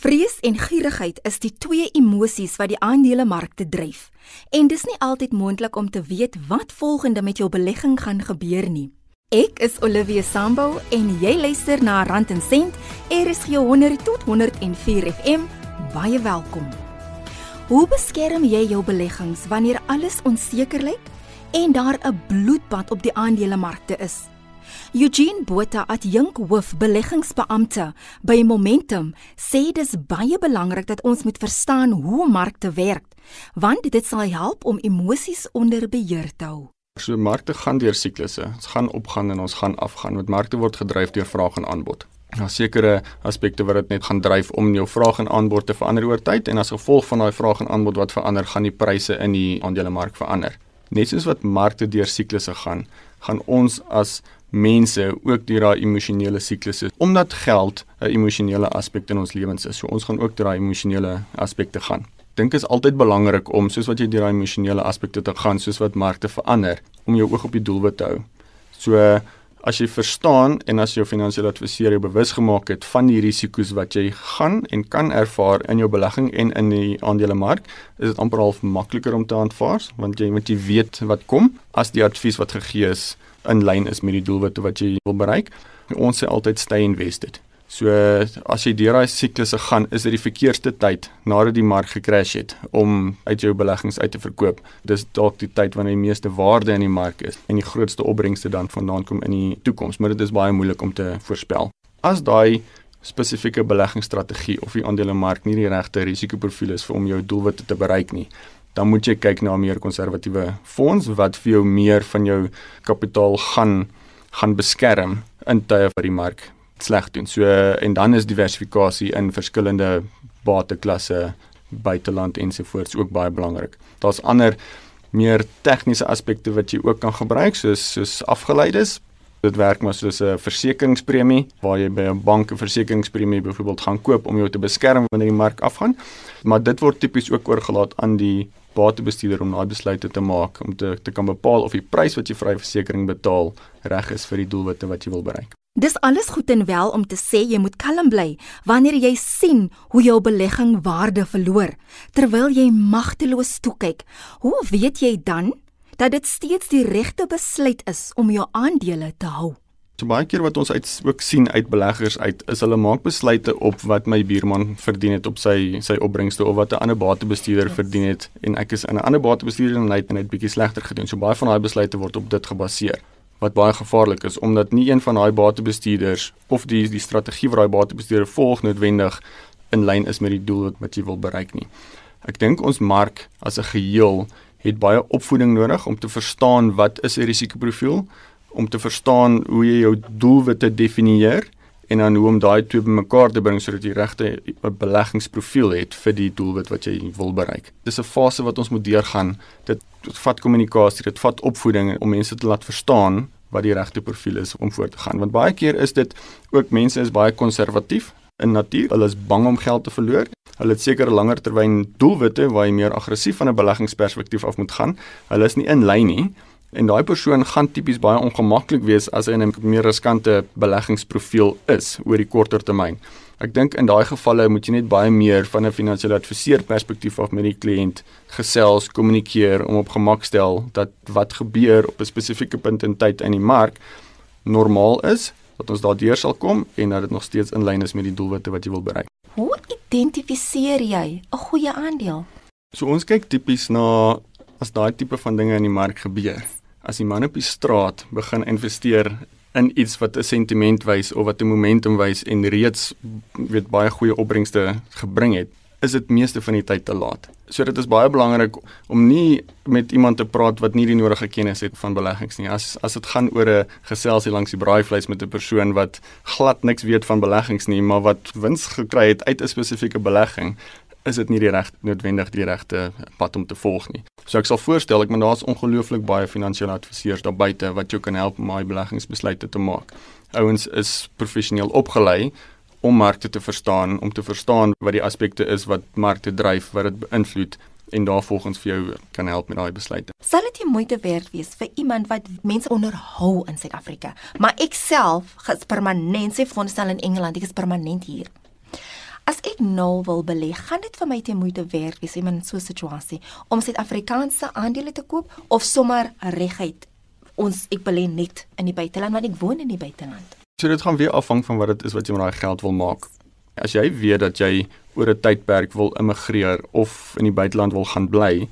Vrees en gierigheid is die twee emosies wat die aandelemarkte dryf. En dis nie altyd moontlik om te weet wat volgende met jou belegging gaan gebeur nie. Ek is Olivia Sambo en jy luister na Rand en Sent, RSG 100 tot 104 FM. Baie welkom. Hoe beskerm jy jou beleggings wanneer alles onseker lyk en daar 'n bloedbad op die aandelemarkte is? Eugene Botha, adjunk hoof beleggingsbeampte by Momentum, sê dis baie belangrik dat ons moet verstaan hoe markte werk, want dit sal help om emosies onder beheer te hou. So markte gaan deur siklusse. Ons gaan opgaan en ons gaan afgaan. Want markte word gedryf deur vraag en aanbod. Daar is sekere aspekte wat dit net gaan dryf om jou vraag en aanbod te verander oor tyd en as gevolg van daai vraag en aanbod wat verander, gaan die pryse in die aandelemark verander. Net soos wat markte deur siklusse gaan, gaan ons as mense ook deur daai emosionele siklusse omdat geld 'n emosionele aspek in ons lewens is. So ons gaan ook deur daai emosionele aspekte gaan. Dink is altyd belangrik om soos wat jy deur daai emosionele aspekte te gaan, soos wat markte verander, om jou oog op die doelwit te hou. So as jy verstaan en as jou finansiële adviseur jou bewus gemaak het van die risiko's wat jy gaan en kan ervaar in jou belegging en in die aandelemark, is dit amper half makliker om te aanvaar want jy moet jy weet wat kom as die advies wat gegee is in lyn is met die doelwitte wat jy wil bereik. Ons sê altyd stay invested. So as jy deur daai siklusse gaan, is dit die verkeerste tyd nadat die mark gekrash het om uit jou beleggings uit te verkoop. Dis dalk die tyd wanneer die meeste waarde in die mark is en die grootste opbrengste dan vandaan kom in die toekoms, maar dit is baie moeilik om te voorspel. As daai spesifieke beleggingsstrategie of die aandelemark nie die regte risikoprofiel is vir om jou doelwitte te bereik nie, dan moet jy kyk na 'n meer konservatiewe fonds wat vir jou meer van jou kapitaal gaan gaan beskerm in tye wat die mark sleg doen. So en dan is diversifikasie in verskillende bateklasse, buiteland ensovoorts ook baie belangrik. Daar's ander meer tegniese aspekte wat jy ook kan gebruik soos soos afgeleides. Dit werk maar soos 'n versekeringspremie waar jy by 'n bank 'n versekeringspremie byvoorbeeld gaan koop om jou te beskerm wanneer die mark afgaan. Maar dit word tipies ook oorgelaat aan die batebestuurder om daai besluite te maak om te te kan bepaal of die prys wat jy vir 'n versekering betaal reg is vir die doelwitte wat jy wil bereik. Dis alles goed en wel om te sê jy moet kalm bly wanneer jy sien hoe jou belegging waarde verloor terwyl jy magteloos toe kyk. Hoe weet jy dan dat dit steeds die regte besluit is om jou aandele te hou? So baie keer wat ons uit ook sien uit beleggers uit is hulle maak besluite op wat my buurman verdien het op sy sy opbrengste of wat 'n ander batebestuurder yes. verdien het en ek is in 'n ander batebestuurder en hy het net bietjie slegter gedoen. So baie van daai besluite word op dit gebaseer wat baie gevaarlik is omdat nie een van daai batebestuurders of die die strategie wat daai batebestuurder volg noodwendig in lyn is met die doel wat jy wil bereik nie. Ek dink ons mark as 'n geheel het baie opvoeding nodig om te verstaan wat is 'n risikoprofiel om te verstaan hoe jy jou doelwitte definieer en dan hoe om daai twee bymekaar te bring sodat jy regte beleggingsprofiel het vir die doelwit wat jy wil bereik. Dis 'n fase wat ons moet deurgaan. Dit vat kommunikasie, dit vat opvoeding om mense te laat verstaan wat die regte profiel is om voort te gaan. Want baie keer is dit ook mense is baie konservatief in natuur. Hulle is bang om geld te verloor. Hulle het sekere langer termyn doelwitte waar jy meer aggressief van 'n beleggingsperspektief af moet gaan. Hulle is nie in lyn nie En daai persoon gaan tipies baie ongemaklik wees as hy in 'n meer riskante beleggingsprofiel is oor die korter termyn. Ek dink in daai gevalle moet jy net baie meer van 'n finansiële adviseur perspektief af met die kliënt gesels, kommunikeer om op gemak stel dat wat gebeur op 'n spesifieke punt in tyd in die mark normaal is, dat ons daardeur sal kom en dat dit nog steeds in lyn is met die doelwitte wat jy wil bereik. Hoe identifiseer jy 'n goeie aandeel? So ons kyk tipies na as daai tipe van dinge in die mark gebeur as die man op die straat begin investeer in iets wat 'n sentiment wys of wat 'n momentum wys en reeds weet baie goeie opbrengste gebring het, is dit meeste van die tyd te laat. So dit is baie belangrik om nie met iemand te praat wat nie die nodige kennis het van beleggings nie. As as dit gaan oor 'n geselsie langs die braaivleis met 'n persoon wat glad niks weet van beleggings nie, maar wat wins gekry het uit 'n spesifieke belegging, is dit nie die reg noodwendig die regte pad om te volg nie. So ek sal voorstel ek maar daar's ongelooflik baie finansiële adviseurs daar buite wat jou kan help om daai beleggingsbesluite te maak. Ouens is professioneel opgelei om markte te verstaan, om te verstaan wat die aspekte is wat markte dryf, wat dit beïnvloed en daarvolgens vir jou kan help met daai besluite. Sal dit moeite werd wees vir iemand wat mense onderhou in Suid-Afrika, maar ek self is permanent sê fondsstel in Engeland, ek is permanent hier. As ek nou wil belê, gaan dit vir my te moeite werd wees in so 'n situasie om Suid-Afrikaanse aandele te koop of sommer reguit ons ek belê net in die buiteland want ek woon in die buiteland. So dit gaan weer afhang van wat dit is wat jy met daai geld wil maak. As jy weet dat jy oor 'n tydperk wil immigreer of in die buiteland wil gaan bly,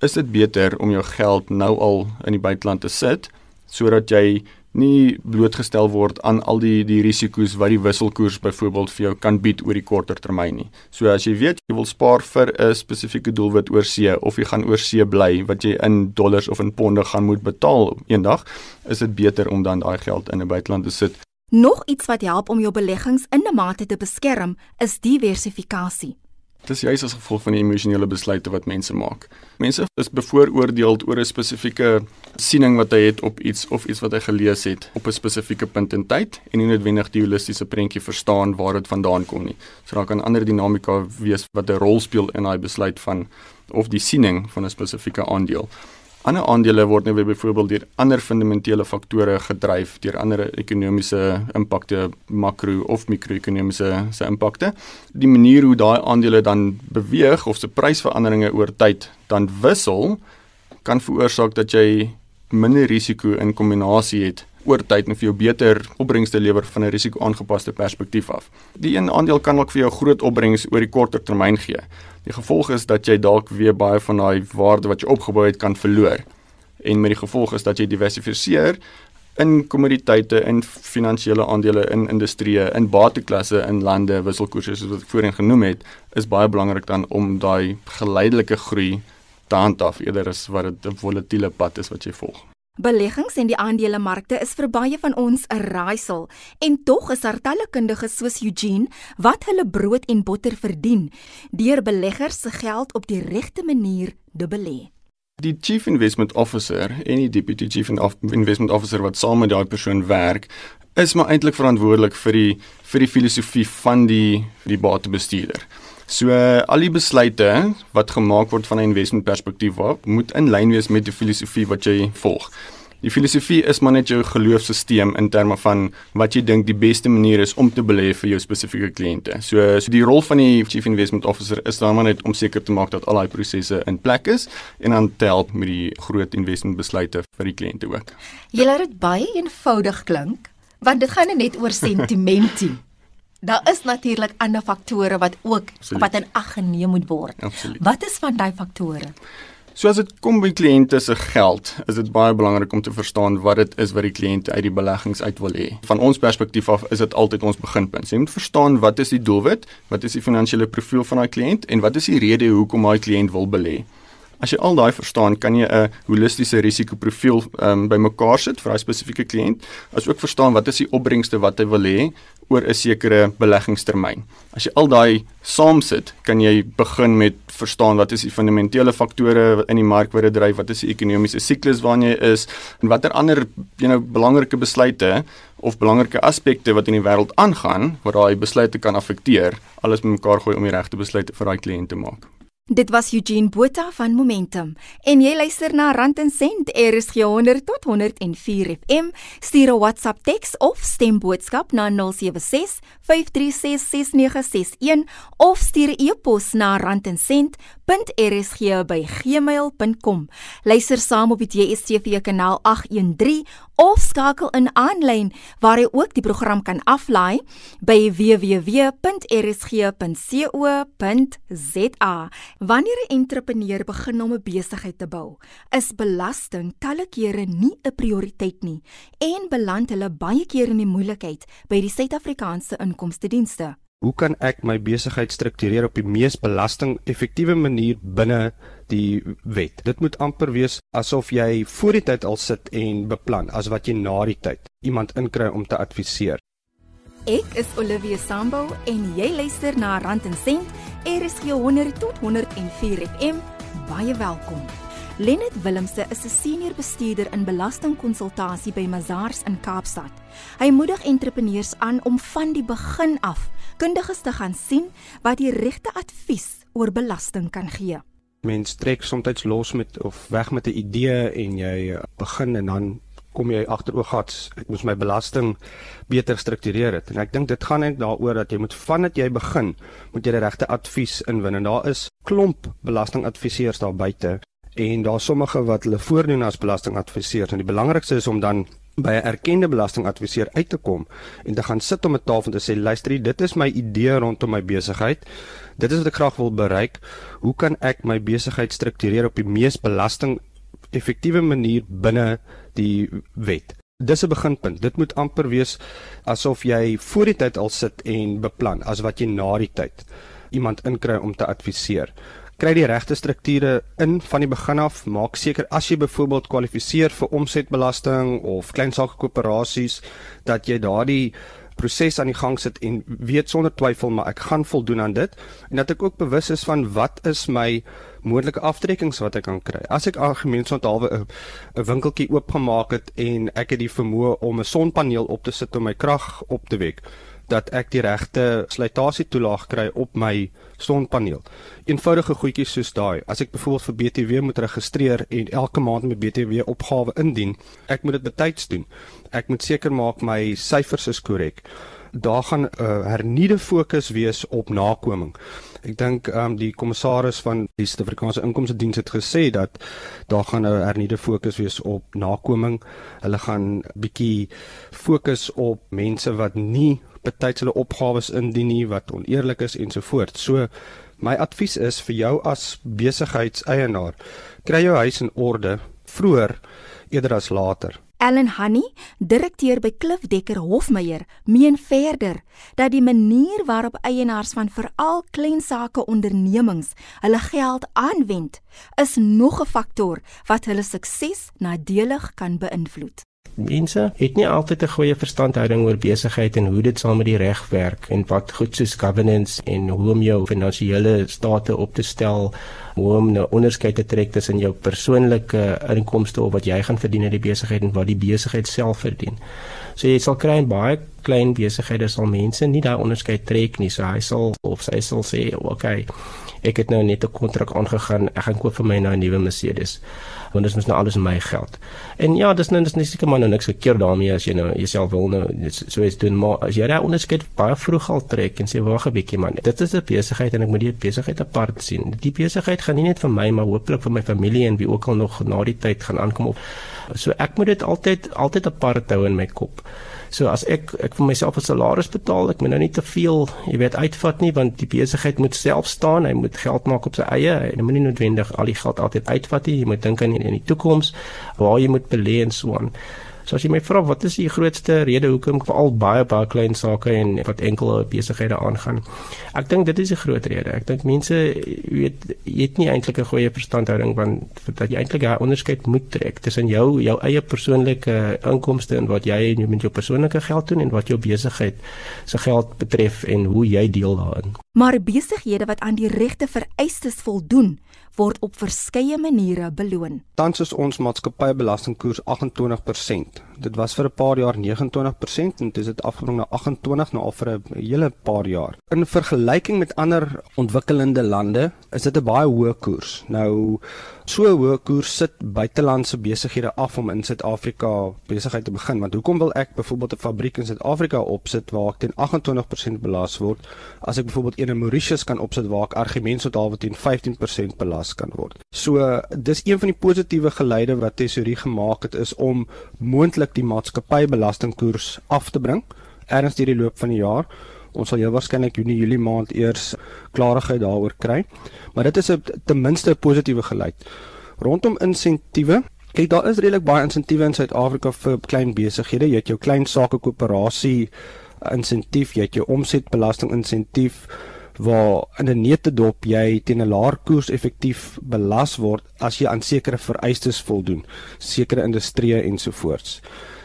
is dit beter om jou geld nou al in die buiteland te sit sodat jy nie blootgestel word aan al die die risiko's wat die wisselkoers byvoorbeeld vir jou kan bied oor die korter termyn nie. So as jy weet jy wil spaar vir 'n spesifieke doelwit oor see of jy gaan oor see bly wat jy in dollars of in ponde gaan moet betaal eendag, is dit beter om dan daai geld in 'n buiteland te sit. Nog iets wat help om jou beleggings in 'n mate te beskerm, is diversifikasie. Dis juis as gevolg van die emosionele besluite wat mense maak. Mense is bevooroordeel oor 'n spesifieke siening wat hy het op iets of iets wat hy gelees het op 'n spesifieke punt in tyd en nie noodwendig die holistiese prentjie verstaan waar dit vandaan kom nie. So daar kan ander dinamika wees wat 'n rol speel in daai besluit van of die siening van 'n spesifieke aandeel. Ander aandele word nou weer byvoorbeeld deur ander fundamentele faktore gedryf, deur ander ekonomiese impakte, makro of mikro-ekonomiese se impakte. Die manier hoe daai aandele dan beweeg of se prysveranderinge oor tyd dan wissel kan veroorsaak dat jy minder risiko in kombinasie het oor tyd en vir jou beter opbrengste lewer van 'n risiko-aangepaste perspektief af. Die een aandeel kan ook vir jou groot opbrengs oor die korter termyn gee. Die gevolg is dat jy dalk weer baie van daai waarde wat jy opgebou het kan verloor. En met die gevolg is dat jy diversifiseer in kommoditeite, in finansiële aandele, in industrieë, in bateklasse, in lande, wisselkoerse soos wat ek voorheen genoem het, is baie belangrik dan om daai geleidelike groei te handhaaf eerder as wat dit 'n volatiele pad is wat jy volg. Beleggings en die aandelemarkte is vir baie van ons 'n raaisel en tog is daar talle kundiges soos Eugene wat hulle brood en botter verdien deur beleggers se geld op die regte manier te belê. Die Chief Investment Officer en die Deputy Chief Investment Officer wat saam met daai persoon werk, is maar eintlik verantwoordelik vir die vir die filosofie van die die batebestuurder. So al die besluite wat gemaak word van 'n investment perspektief af, moet in lyn wees met die filosofie wat jy volg. Die filosofie is maar net jou geloofsisteem in terme van wat jy dink die beste manier is om te belê vir jou spesifieke kliënte. So so die rol van die chief investment officer is dan maar net om seker te maak dat al daai prosesse in plek is en dan te help met die groot investment besluite vir die kliënte ook. Jy laat dit baie eenvoudig klink, want dit gaan net oor sentimentie. Daar is natuurlik ander faktore wat ook Absoluut. wat in ag geneem moet word. Absoluut. Wat is van daai faktore? So as dit kom by kliënte se geld, is dit baie belangrik om te verstaan wat dit is wat die kliënte uit die beleggings uit wil hê. Van ons perspektief af is dit altyd ons beginpunt. Jy moet verstaan wat is die doelwit, wat is die finansiële profiel van daai kliënt en wat is die rede hoekom daai kliënt wil belê. As jy al daai verstaan, kan jy 'n holistiese risikoprofiel um, bymekaar sit vir daai spesifieke kliënt, asook verstaan wat is die opbrengste wat hy wil hê oor 'n sekere beleggingstermyn. As jy al daai saam sit, kan jy begin met verstaan wat is die fundamentele faktore in die mark wat dit dryf, wat is die ekonomiese siklus waarin jy is en watter ander, you know, belangrike besluite of belangrike aspekte wat in die wêreld aangaan wat daai besluite kan affekteer, alles bymekaar gooi om die regte besluite vir daai kliënt te maak. Dit was Eugene Botha van Momentum en jy luister na Rand en Sent RSG 100 tot 104 FM. Stuur 'n WhatsApp teks of stemboodskap na 076 536 6961 of stuur 'n e-pos na randencent.rsg@gmail.com. Luister saam op die DSTV kanaal 813 of skakel in aanlyn waar jy ook die program kan aflaai by www.rsg.co.za. Wanneer 'n entrepreneur begin om 'n besigheid te bou, is belasting talle kere nie 'n prioriteit nie en beland hulle baie keer in die moeilikheid by die Suid-Afrikaanse inkomstedienste. Hoe kan ek my besigheid struktureer op die mees belasting-effektiewe manier binne die wet? Dit moet amper wees asof jy voor die tyd al sit en beplan as wat jy na die tyd iemand inkry om te adviseer. Ek is Olivia Sambo en jy luister na Rand en Sent, RSG 100 tot 104 FM. Baie welkom. Lenet Willemse is 'n senior bestuurder in belastingkonsultasie by Mazars in Kaapstad. Hy moedig entrepreneurs aan om van die begin af kundiges te gaan sien wat die regte advies oor belasting kan gee. Mens trek soms los met of weg met 'n idee en jy begin en dan kom jy agteroogats ek moes my belasting beter struktureer het. En ek dink dit gaan net daaroor dat jy moet vandat jy begin, moet jy die regte advies inwin en daar is klomp belastingadviseurs daar buite en daar sommige wat hulle voordoen as belastingadviseurs en die belangrikste is om dan by 'n erkende belastingadviseur uit te kom en te gaan sit om 'n tafel te sê luister dit is my idee rondom my besigheid. Dit is wat ek graag wil bereik. Hoe kan ek my besigheid struktureer op die mees belasting effektiewe manier binne die wet? Dis 'n beginpunt. Dit moet amper wees asof jy voor die tyd al sit en beplan as wat jy na die tyd iemand inkry om te adviseer kry die regte strukture in van die begin af. Maak seker as jy byvoorbeeld kwalifiseer vir omsetbelasting of kleinsakekoöperasies dat jy daardie proses aan die gang sit en weet sonder twyfel maar ek gaan voldoen aan dit en dat ek ook bewus is van wat is my moontlike aftrekkings wat ek kan kry. As ek algemeensondhalwe 'n 'n winkeltjie oopgemaak het en ek het die vermoë om 'n sonpaneel op te sit om my krag op te wek, dat ek die regte slytasie toelaag kry op my sonpaneel. Eenvoudige goedjies soos daai. As ek byvoorbeeld vir BTW moet registreer en elke maand my BTW opgawe indien, ek moet dit betyds doen. Ek moet seker maak my syfers is korrek. Daar gaan 'n uh, hernieude fokus wees op nakoming. Ek dink ehm um, die kommissaris van die Suid-Afrikaanse Inkomste Diens het gesê dat daar gaan 'n hernieude fokus wees op nakoming. Hulle gaan bietjie fokus op mense wat nie betyds hulle opgawes indien nie wat oneerlik is ensovoorts. So my advies is vir jou as besigheidseienaar, kry jou huis in orde vroeër eerder as later. Ellen Honey, direkteur by Klif Dekker Hofmeyer, meen verder dat die manier waarop eienaars van veral klein sake ondernemings hulle geld aanwend, is nog 'n faktor wat hulle sukses nadelig kan beïnvloed mense het nie altyd 'n goeie verstandhouding oor besigheid en hoe dit saam met die reg werk en wat goed soos governance en hoe om jou finansiële state op te stel, hoe om 'n nou onderskeid te trek tussen jou persoonlike inkomste of wat jy gaan verdien in die besigheid en wat die besigheid self verdien. So jy sal kry in baie klein besighede sal mense nie daai onderskeid trek nie. So hy sal of sy sal sê, "Oké, okay, ek het nou net 'n kontrak aangegaan, ek gaan koop vir my nou 'n nuwe Mercedes." want dit is nou alles my geld. En ja, dis nou dis nie seker maar nou niks verkeerd daarmee as jy nou jouself wil nou so iets doen, maar as jy daai onderskeid baie vroeg al trek en sê wag 'n bietjie man, dit is 'n besigheid en ek moet die besigheid apart sien. Die besigheid gaan nie net vir my maar hooplik vir my familie en wie ook al nog na die tyd gaan aankom op. So ek moet dit altyd altyd apart hou in my kop. So as ek ek vir myself 'n salaris betaal, ek moet nou nie te veel, jy weet, uitvat nie want die besigheid moet self staan, hy moet geld maak op sy eie. Hy moet nie noodwendig al die geld altyd uitvat nie. Jy moet dink aan in die toekoms waar jy moet belê en so aan. So as jy my vra wat is die grootste rede hoekom veral baie baie klein sake en wat enkel besighede aangaan. Ek dink dit is 'n groot rede. Ek dink mense weet jy het nie eintlik 'n goeie verstandhouding van dat jy eintlik 'n onderskeid moet trek tussen jou jou eie persoonlike inkomste en wat jy met jou persoonlike geld doen en wat jou besigheid se geld betref en hoe jy deel daarin. Maar besighede wat aan die regte vereistes voldoen, word op verskeie maniere beloon. Tans is ons maatskappybelastingkoers 28%. Dit was vir 'n paar jaar 29% en dit het afgebring na 28 nou al vir 'n hele paar jaar. In vergelyking met ander ontwikkelende lande is dit 'n baie hoë koers. Nou so hoë koers sit buitelandse besighede af om in Suid-Afrika besigheid te begin. Want hoekom wil ek byvoorbeeld 'n fabriek in Suid-Afrika opsit waar ek teen 28% belas word as ek byvoorbeeld een in Mauritius kan opsit waar ek argumente tot teen 15% belas kan word. So dis een van die positiewe geleide wat tesorie gemaak het is om moontlik die maatskappybelastingkoers af te bring erns deur die loop van die jaar. Ons sal jou waarskynlik Junie Julie maand eers klarigheid daaroor kry. Maar dit is 'n ten minste 'n positiewe geluid. Rondom insentiewe Kyk, daar is redelik baie insentiewe in Suid-Afrika vir klein besighede. Jy het jou klein sake koöperasie insentief, jy het jou omsetbelasting insentief waar in 'n netedop jy teen 'n laer koers effektief belas word as jy aan sekere vereistes voldoen, sekere industrieë ensovoorts.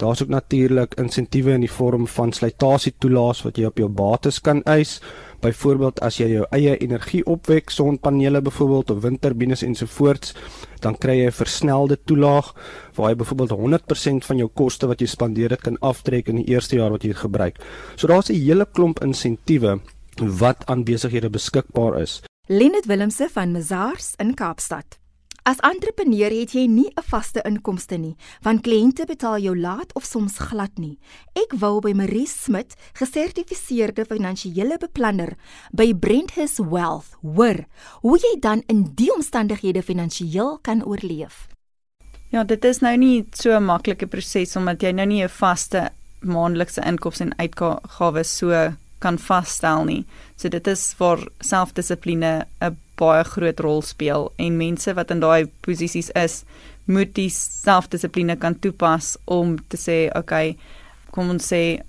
Daar's ook natuurlik insentiewe in die vorm van slytasie toelaas wat jy op jou bates kan eis. Byvoorbeeld as jy jou eie energie opwek, sonpanele byvoorbeeld of windturbines ensovoorts, dan kry jy 'n versnelde toelaag waar jy byvoorbeeld 100% van jou koste wat jy spandeer het kan aftrek in die eerste jaar wat jy dit gebruik. So daar's 'n hele klomp insentiewe wat aan besighede beskikbaar is. Lenet Willemse van Mazars in Kaapstad. As entrepreneur het jy nie 'n vaste inkomste nie, want kliënte betaal jou laat of soms glad nie. Ek wou by Marie Smit, gesertifiseerde finansiële beplanner by Brenthus Wealth, hoor hoe jy dan in die omstandighede finansiëel kan oorleef. Ja, dit is nou nie so 'n maklike proses omdat jy nou nie 'n vaste maandelikse inkomste en uitgawes so kan vasstel nie. So dit is waar selfdissipline 'n baie groot rol speel en mense wat in daai posisies is, moet die selfdissipline kan toepas om te sê, okay, kom ons sê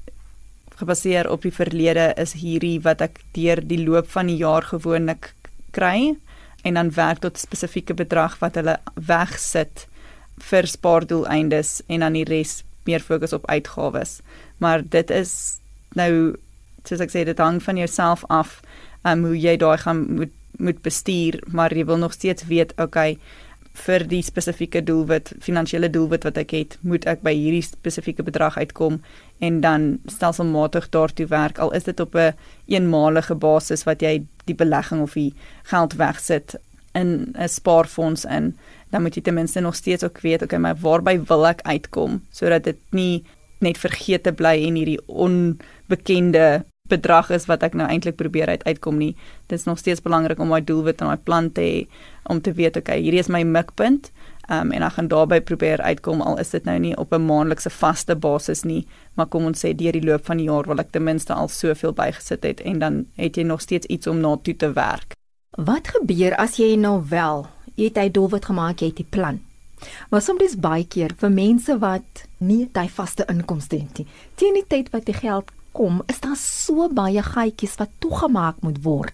gebaseer op die verlede is hierdie wat ek deur die loop van die jaar gewoonlik kry en dan werk tot 'n spesifieke bedrag wat hulle wegsit vir spaardoeleindes en dan die res meer fokus op uitgawes. Maar dit is nou soos ek sê dit hang van jouself af um, hoe jy daai gaan moet moet bestuur, maar jy wil nog steeds weet, okay, vir die spesifieke doelwit, finansiële doelwit wat ek het, moet ek by hierdie spesifieke bedrag uitkom en dan stelselmatig daartoe werk al is dit op 'n een eenmalige basis wat jy die belegging of die geld wegsit in 'n spaarfonds in dan moet jy ten minste nog steeds ook weet okay maar waarby wil ek uitkom sodat dit nie net vergeet te bly en hierdie onbekende bedrag is wat ek nou eintlik probeer uit uitkom nie. Dit is nog steeds belangrik om my doelwit en my plan te hê om te weet okay, hierdie is my mikpunt. Um, en ek gaan daarby probeer uitkom al is dit nou nie op 'n maandelikse vaste basis nie, maar kom ons sê deur die loop van die jaar wil ek ten minste al soveel bygesit het en dan het jy nog steeds iets om na toe te werk. Wat gebeur as jy nou wel, jy het 'n doelwit gemaak, jy het 'n plan. Maar soms dis baie keer vir mense wat nie 'n vaste inkomste het nie. Teen die tyd wat die geld kom, is daar so baie gaatjies wat toegemaak moet word.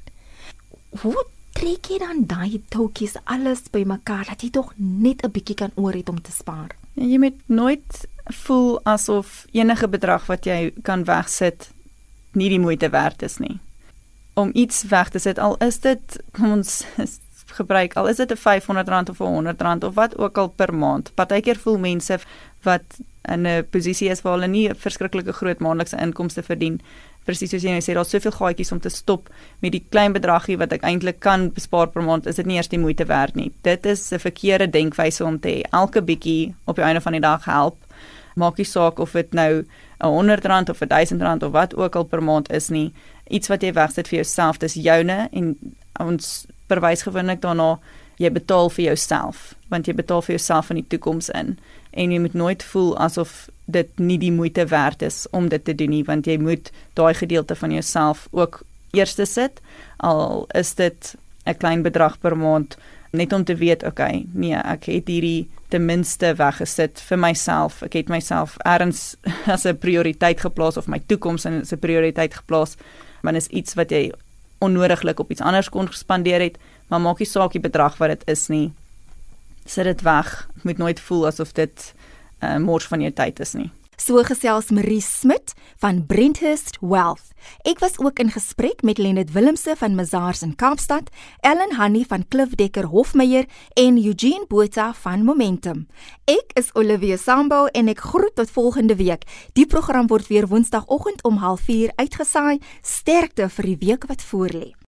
Hoe trek jy dan daai toutjies alles bymekaar dat jy tog net 'n bietjie kan oor het om te spaar? Ja, jy moet nooit voel asof enige bedrag wat jy kan wegsit nie die moeite werd is nie. Om iets weg te sit al is dit kom ons gebruik al is dit 'n R500 of 'n R100 of wat ook al per maand. Partykeer voel mense wat in 'n posisie is waar hulle nie 'n verskriklike groot maandelikse inkomste verdien. Presies soos jy nou sê, daar's soveel gaatjies om te stop met die klein bedragie wat ek eintlik kan bespaar per maand, is dit nie eers die moeite werd nie. Dit is 'n verkeerde denkwyse om te hê. Elke bietjie op die einde van die dag help. Maak nie saak of dit nou 'n R100 of 'n R1000 of wat ook al per maand is nie. Iets wat jy wegsit vir jouself, dis joune en ons verwys gewoonlik daarna jy betaal vir jouself want jy betaal vir jouself in die toekoms in en jy moet nooit voel asof dit nie die moeite werd is om dit te doen nie want jy moet daai gedeelte van jouself ook eerste sit al is dit 'n klein bedrag per maand net om te weet okay nee ek het hierdie ten minste weggesit vir myself ek het myself erns as 'n prioriteit geplaas of my toekoms as 'n prioriteit geplaas want is iets wat jy onnodiglik op iets anders kon gespandeer het maar maak nie saak die bedrag wat dit is nie sit dit weg. Ek moet nooit voel asof dit 'n uh, mors van jou tyd is nie. So gesels Marie Smit van Brenthurst Wealth. Ek was ook in gesprek met Lenet Willemse van Mazars in Kaapstad, Ellen Hanni van Klifdekker Hofmeyer en Eugene Botha van Momentum. Ek is Olivia Sambo en ek groet tot volgende week. Die program word weer Woensdagoggend om 04:30 uitgesaai. Sterkte vir die week wat voorlê.